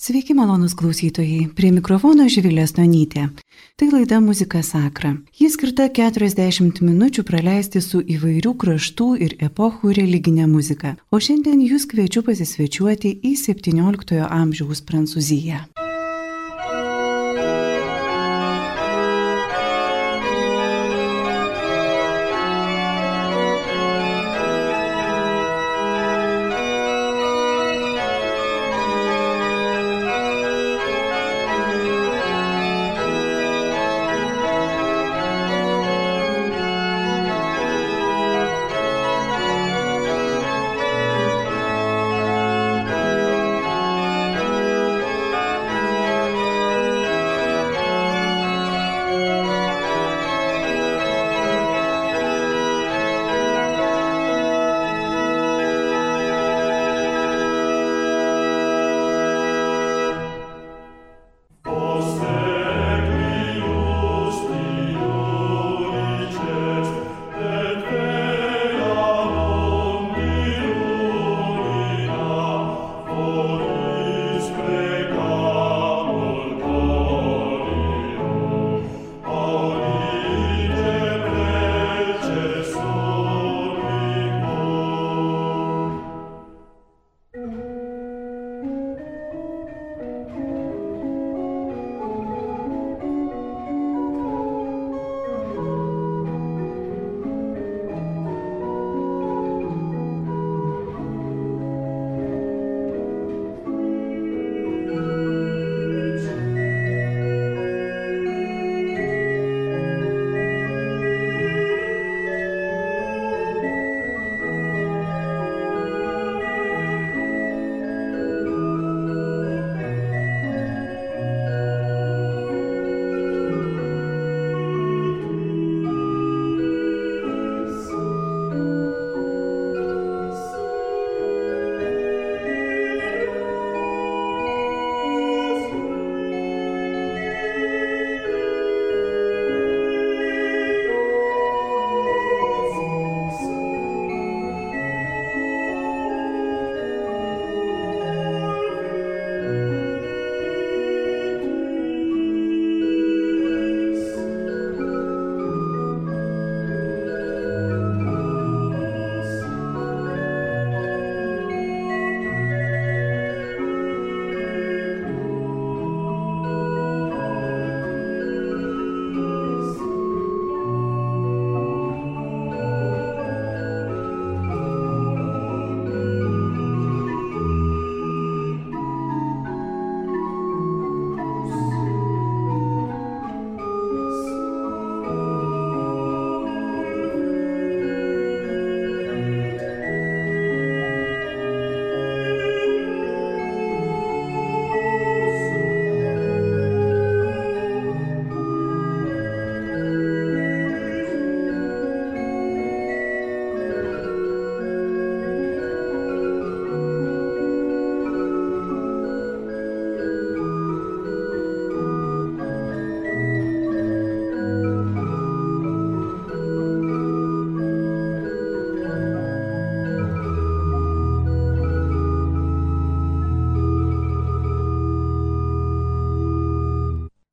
Sveiki malonus klausytojai, prie mikrofono Živilės Tonytė. Tai laida Muzika Sakra. Ji skirta 40 minučių praleisti su įvairių kraštų ir epochų religinė muzika. O šiandien jūs kviečiu pasisvečiuoti į 17 amžiaus Prancūziją.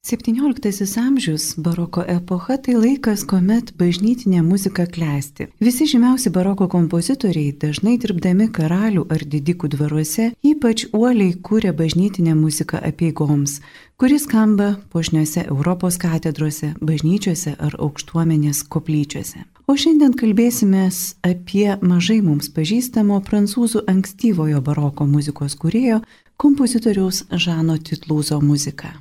17 amžius, baroko epocha, tai laikas, kuomet bažnytinė muzika klesti. Visi žymiausi baroko kompozitoriai, dažnai dirbdami karalių ar didikų dvaruose, ypač uoliai kūrė bažnytinę muziką apieigoms, kuris skamba pošniuose Europos katedrose, bažnyčiose ar aukštuomenės koplyčiose. O šiandien kalbėsime apie mažai mums pažįstamo prancūzų ankstyvojo baroko muzikos kūrėjo, kompozitoriaus Žano Titlūzo muziką.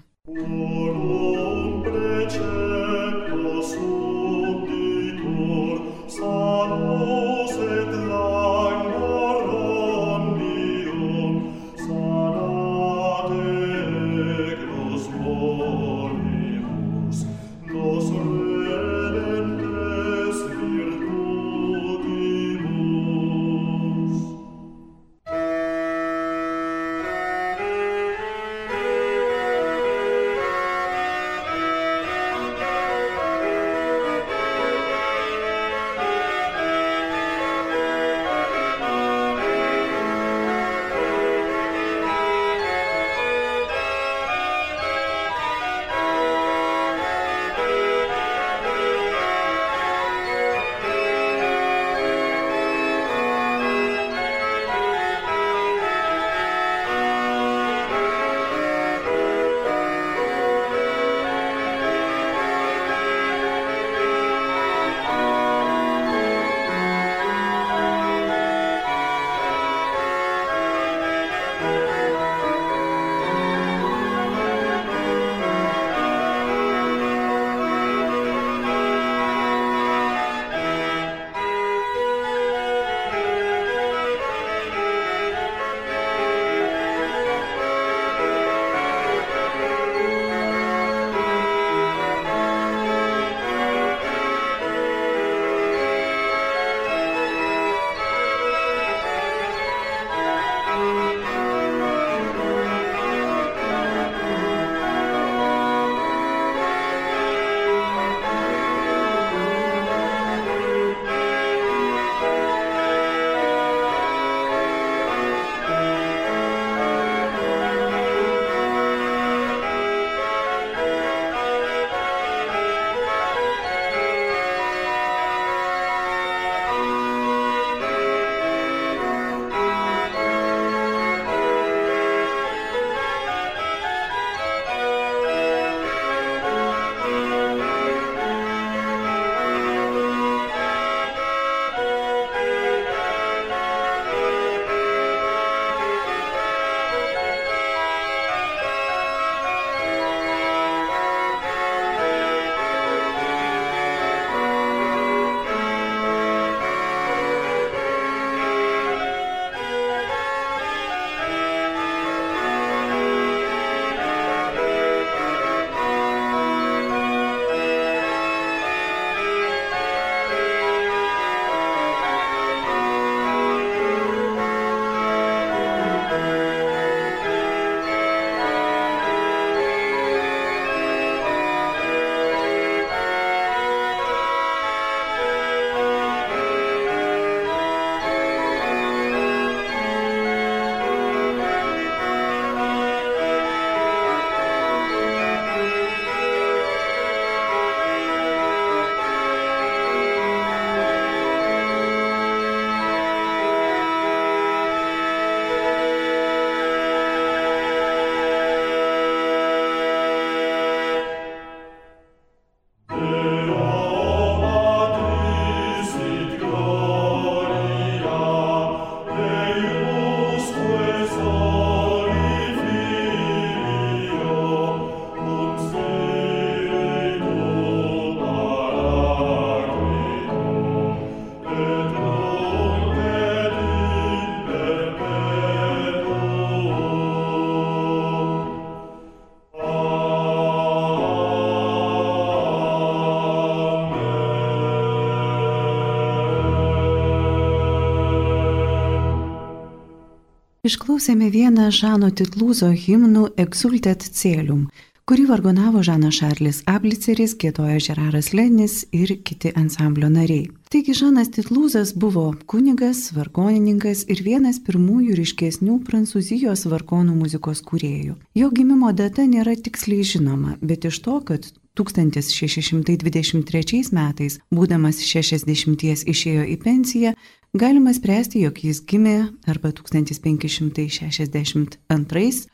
Išklausėme vieną Žano Titlūzo himnų Exultet Celium, kurį vargonavo Žanas Šarlis Abliceris, gėdojo Žeraras Lenis ir kiti ansamblio nariai. Taigi Žanas Titlūzas buvo kunigas, vargonininkas ir vienas pirmųjų ryškesnių prancūzijos vargonų muzikos kūrėjų. Jo gimimo data nėra tiksliai žinoma, bet iš to, kad 1623 metais, būdamas 60 išėjo į pensiją, galima spręsti, jog jis gimė arba 1562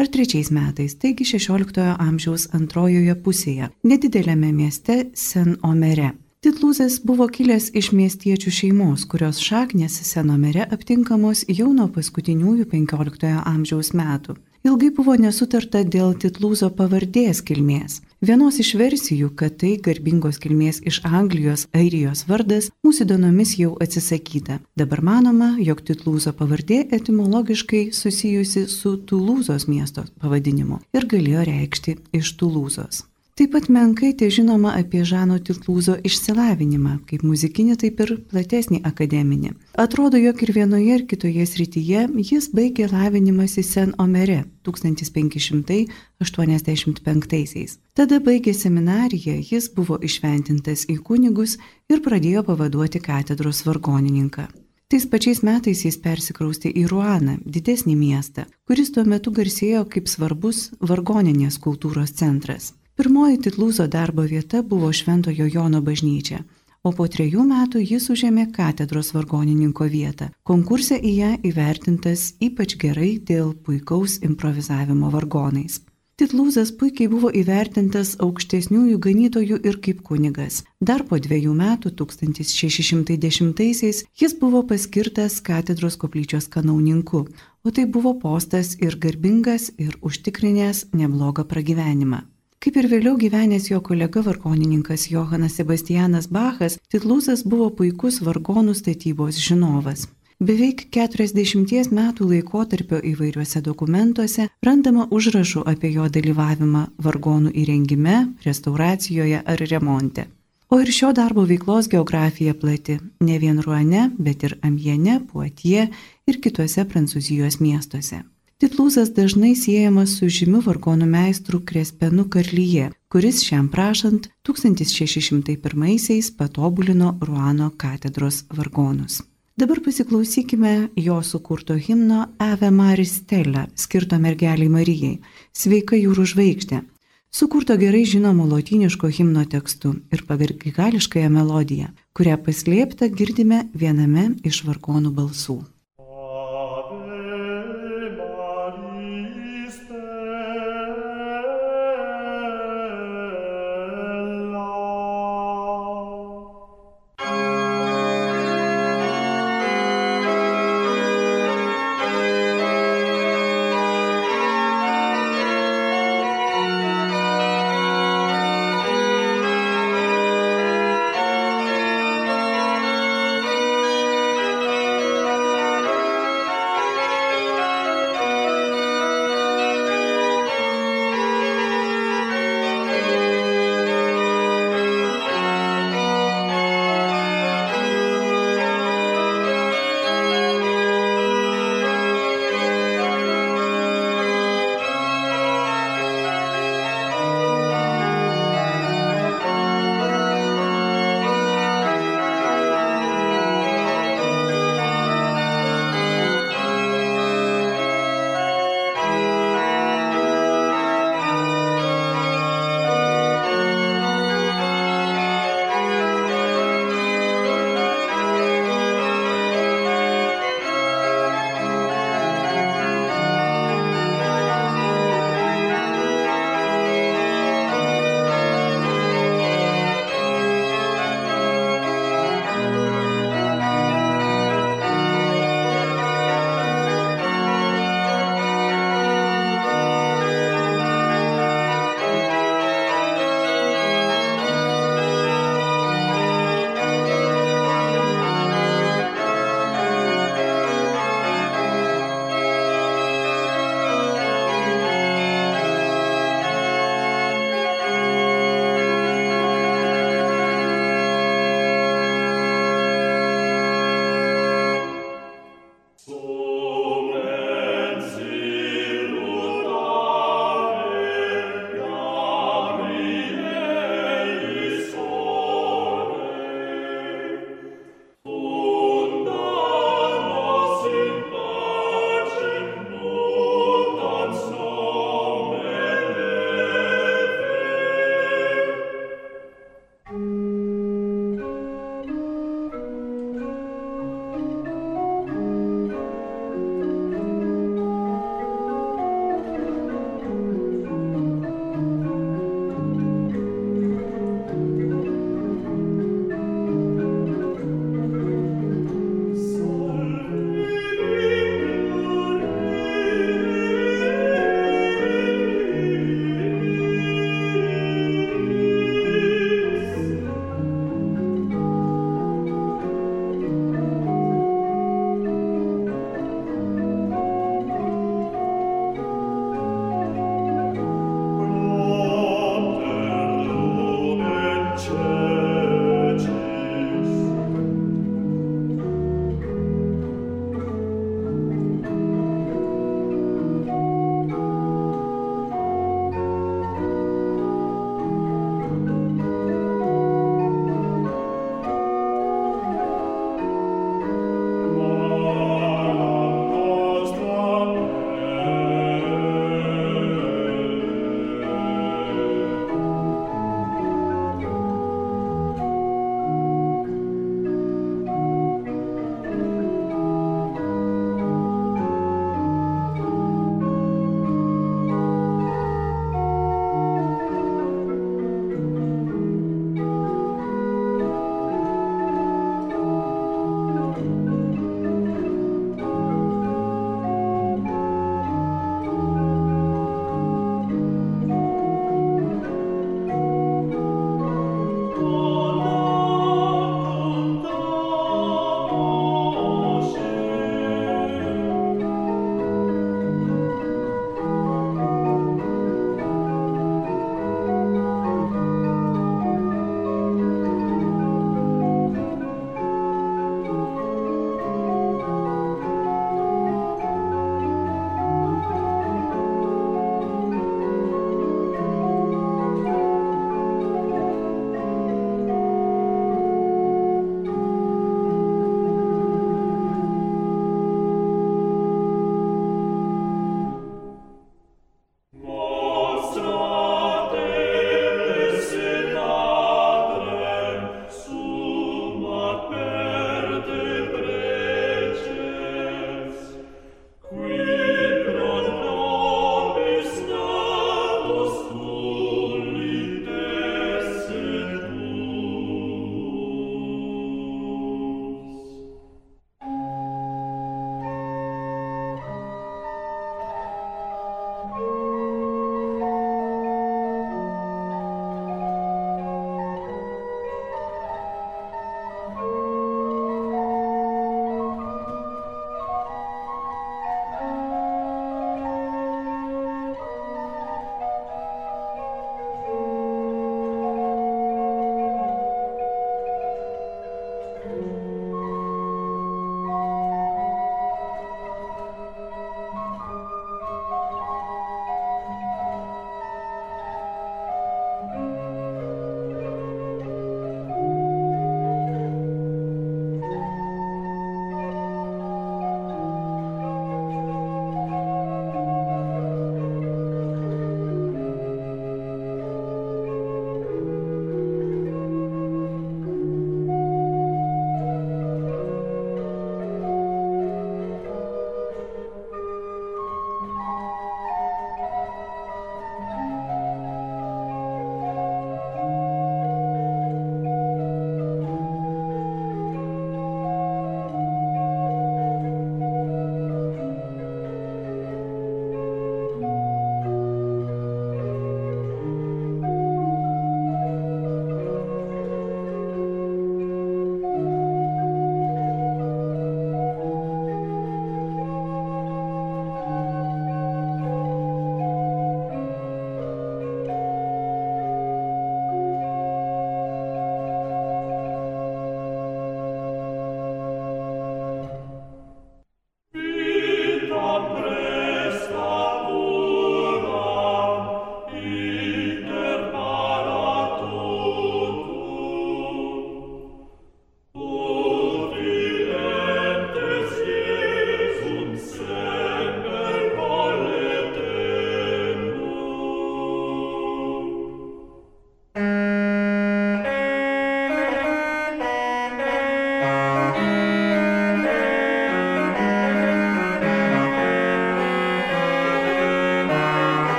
ar 3 metais, taigi 16 amžiaus antrojoje pusėje, nedidelėme mieste Sen-Omere. Titlūzas buvo kilęs iš miestiečių šeimos, kurios šaknės Senomere aptinkamos jau nuo paskutiniųjų XV amžiaus metų. Ilgai buvo nesutarta dėl Titlūzo pavardės kilmės. Vienos iš versijų, kad tai garbingos kilmės iš Anglijos, Airijos vardas, mūsų dienomis jau atsisakyta. Dabar manoma, jog Titlūzo pavardė etimologiškai susijusi su Tulūzos miesto pavadinimu ir galėjo reikšti iš Tulūzos. Taip pat menkai tai žinoma apie Žano Titlūzo išsilavinimą, kaip muzikinį, taip ir platesnį akademinį. Atrodo, jog ir vienoje ir kitoje srityje jis baigė lavinimąsi Sen Omere 1585-aisiais. Tada baigė seminariją, jis buvo išventintas į kunigus ir pradėjo pavaduoti katedros vargonininką. Tais pačiais metais jis persikraustė į Ruaną, didesnį miestą, kuris tuo metu garsėjo kaip svarbus vargoninės kultūros centras. Pirmoji Titlūzo darbo vieta buvo Šventojo Jono bažnyčia, o po trejų metų jis užėmė katedros vargonininko vietą. Konkurse į ją įvertintas ypač gerai dėl puikaus improvizavimo vargonais. Titlūzas puikiai buvo įvertintas aukštesniųjų ganytojų ir kaip kunigas. Dar po dviejų metų, 1610-aisiais, jis buvo paskirtas katedros koplyčios kanauninku, o tai buvo postas ir garbingas ir užtikrinęs neblogą pragyvenimą. Kaip ir vėliau gyvenęs jo kolega vargonininkas Johanas Sebastianas Bachas, Titlūzas buvo puikus vargonų statybos žinovas. Beveik 40 metų laikotarpio įvairiuose dokumentuose randama užrašų apie jo dalyvavimą vargonų įrengime, restauracijoje ar remonte. O ir šio darbo veiklos geografija plati, ne vien Ruane, bet ir Amiene, Puatie ir kituose Prancūzijos miestuose. Titlūzas dažnai siejamas su žymiu vargonų meistru Krespenu Karlyje, kuris šiam prašant 1601-aisiais patobulino Ruano katedros vargonus. Dabar pasiklausykime jo sukurto himno Ave Maris Stella, skirto mergeliai Marijai, Sveika jūrų žvaigždė, sukurto gerai žinomo lotyniško himno tekstu ir pagargališkąją melodiją, kurią paslėpta girdime viename iš vargonų balsų.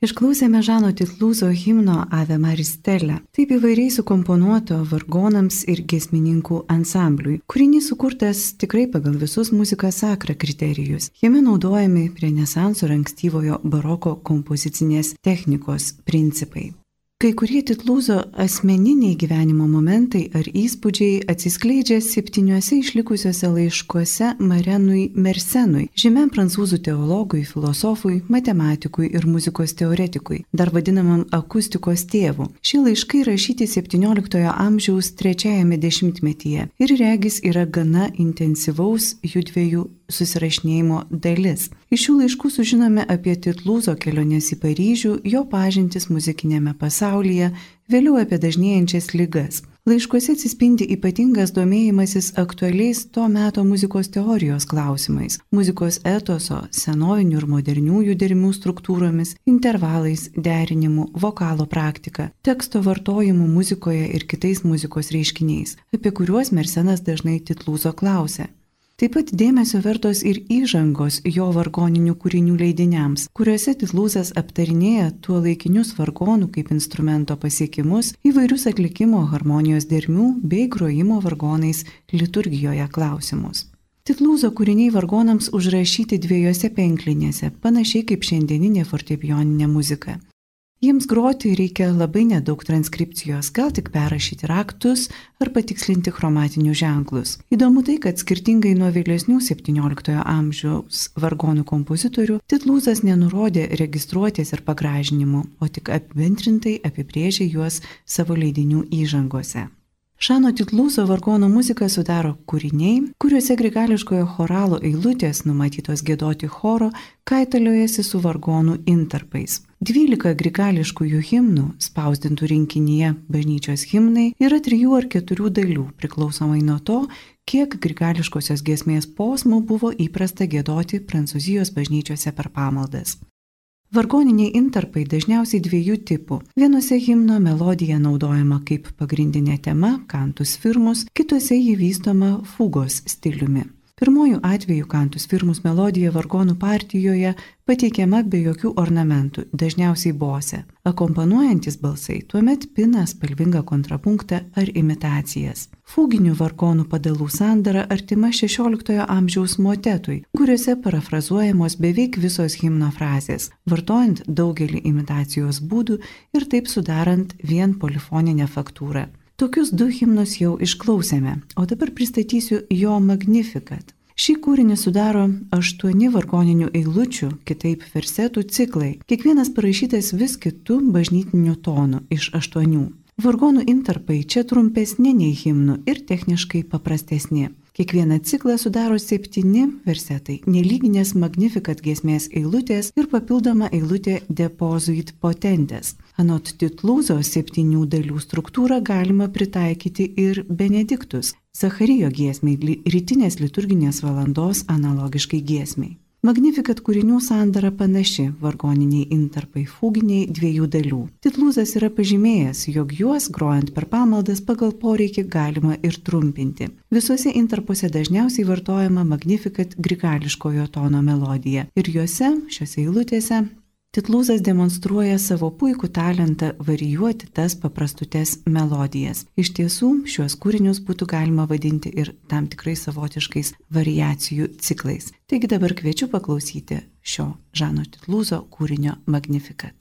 Išklausėme Žano Titlūzo himno Ave Maristelę. Taip įvairiai sukomponuoto vargonams ir gesmininkų ansambliui. Kūrinys sukurtas tikrai pagal visus muzikos sakra kriterijus. Jame naudojami renesanso ir ankstyvojo baroko kompozicinės technikos principai. Kai kurie titlūzo asmeniniai gyvenimo momentai ar įspūdžiai atsiskleidžia septyniuose išlikusiuose laiškuose Marenui Mersenui, žymiam prancūzų teologui, filosofui, matematikui ir muzikos teoretikui, dar vadinamam akustikos tėvu. Šie laiškai rašyti 17-ojo amžiaus trečiajame dešimtmetyje ir regis yra gana intensyvaus jų dviejų susirašinėjimo dalis. Iš šių laiškų sužinome apie Titlūzo keliones į Paryžių, jo pažintis muzikinėme pasaulyje, vėliau apie dažnėjančias lygas. Laiškuose atsispindi ypatingas domėjimasis aktualiais to meto muzikos teorijos klausimais - muzikos etoso, senovinių ir moderniųjų dermių struktūromis, intervalais, derinimu, vokalo praktika, teksto vartojimu muzikoje ir kitais muzikos reiškiniais, apie kuriuos Mersenas dažnai Titlūzo klausia. Taip pat dėmesio vertos ir įžangos jo vargoninių kūrinių leidiniams, kuriuose Titlūzas aptarinėja tuo laikinius vargonų kaip instrumento pasiekimus, įvairius atlikimo harmonijos dermių bei grojimo vargonais liturgijoje klausimus. Titlūzo kūriniai vargonams užrašyti dviejose penklinėse, panašiai kaip šiandieninė fortepijoninė muzika. Jiems groti reikia labai nedaug transkripcijos, gal tik perrašyti raktus ar patikslinti chromatinius ženklus. Įdomu tai, kad skirtingai nuo vėlesnių 17-ojo amžiaus vargonų kompozitorių, Titlūzas nenurodė registruotės ir pagražinimų, o tik apibendrintai apibrėžė juos savo leidinių įžangose. Šano Titlūzo vargonų muziką sudaro kūriniai, kuriuose grigališkojo choralo eilutės numatytos gėdoti choro kaitaliojasi su vargonų intarpais. Dvylika grigališkųjų himnų, spausdintų rinkinyje bažnyčios himnai, yra trijų ar keturių dalių, priklausomai nuo to, kiek grigališkosios giesmės posmų buvo įprasta gėdoti Prancūzijos bažnyčiose per pamaldas. Vargoniniai intarpai dažniausiai dviejų tipų. Vienose himno melodija naudojama kaip pagrindinė tema, kantus firmus, kitose jį vystoma fugos stiliumi. Pirmojų atveju kantus firmus melodija vargonų partijoje pateikiama be jokių ornamentų, dažniausiai bose. Akompanuojantis balsai tuomet pina spalvingą kontrapunktą ar imitacijas. Fūginių vargonų padalų sandara artima XVI amžiaus motetui, kuriuose parafrazuojamos beveik visos himno frazės, vartojant daugelį imitacijos būdų ir taip sudarant vien polifoninę faktūrą. Tokius du himnus jau išklausėme, o dabar pristatysiu jo Magnificat. Šį kūrinį sudaro aštuoni vargoninių eilučių, kitaip versetų ciklai, kiekvienas parašytas vis kitų bažnytinių tonų iš aštuonių. Vargonų intarpai čia trumpesni nei himnų ir techniškai paprastesni. Kiekvieną ciklą sudaro septyni versetai, nelyginės magnifikat giesmės eilutės ir papildoma eilutė depozuit potentės. Anot titlūzo septynių dalių struktūrą galima pritaikyti ir benediktus, Zacharijo giesmiai, rytinės liturginės valandos analogiškai giesmiai. Magnifikat kūrinių sandara panaši - vargoniniai intarpai fuginiai dviejų dalių. Titlūzas yra pažymėjęs, jog juos grojant per pamaldas pagal poreikį galima ir trumpinti. Visuose intarpuose dažniausiai vartojama Magnifikat grigališkojo tono melodija ir juose, šiuose eilutėse, Titlūzas demonstruoja savo puikų talentą varijuoti tas paprastutes melodijas. Iš tiesų, šiuos kūrinius būtų galima vadinti ir tam tikrais savotiškais variacijų ciklais. Taigi dabar kviečiu paklausyti šio Žano Titlūzo kūrinio Magnificat.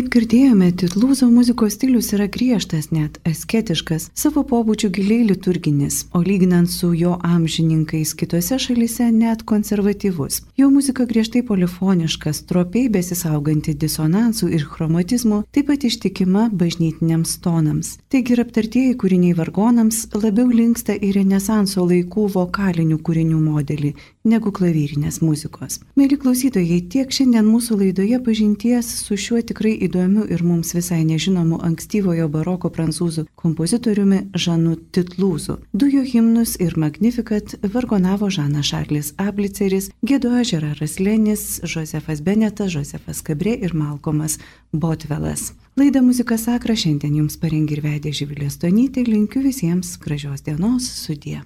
Kaip girdėjome, titlūzo muzikos stilius yra griežtas, net asketiškas, savo pobūdžiu giliai liturginis, o lyginant su jo amžininkais kitose šalise net konservatyvus. Jo muzika griežtai polifoniška, stropiai besisauganti disonansų ir chromatizmų, taip pat ištikima bažnytiniams tonams. Taigi ir aptartieji kūriniai vargonams labiau linksta į Renesanso laikų vokalinių kūrinių modelį negu klavyrinės muzikos. Mėly klausytojai, tiek šiandien mūsų laidoje pažinties su šiuo tikrai įdomiu ir mums visai nežinomu ankstyvojo baroko prancūzų kompozitoriumi Žanu Titlūzu. Du jo himnus ir Magnificat vargonavo Žanas Šarlis Abliceris, gėdojo Žeraras Lenis, Josefas Benetas, Josefas Kabrė ir Malkomas Botvelas. Laidą Muzika Sakra šiandien jums parengė ir vedė Živilės Tonytė, linkiu visiems gražios dienos sudie.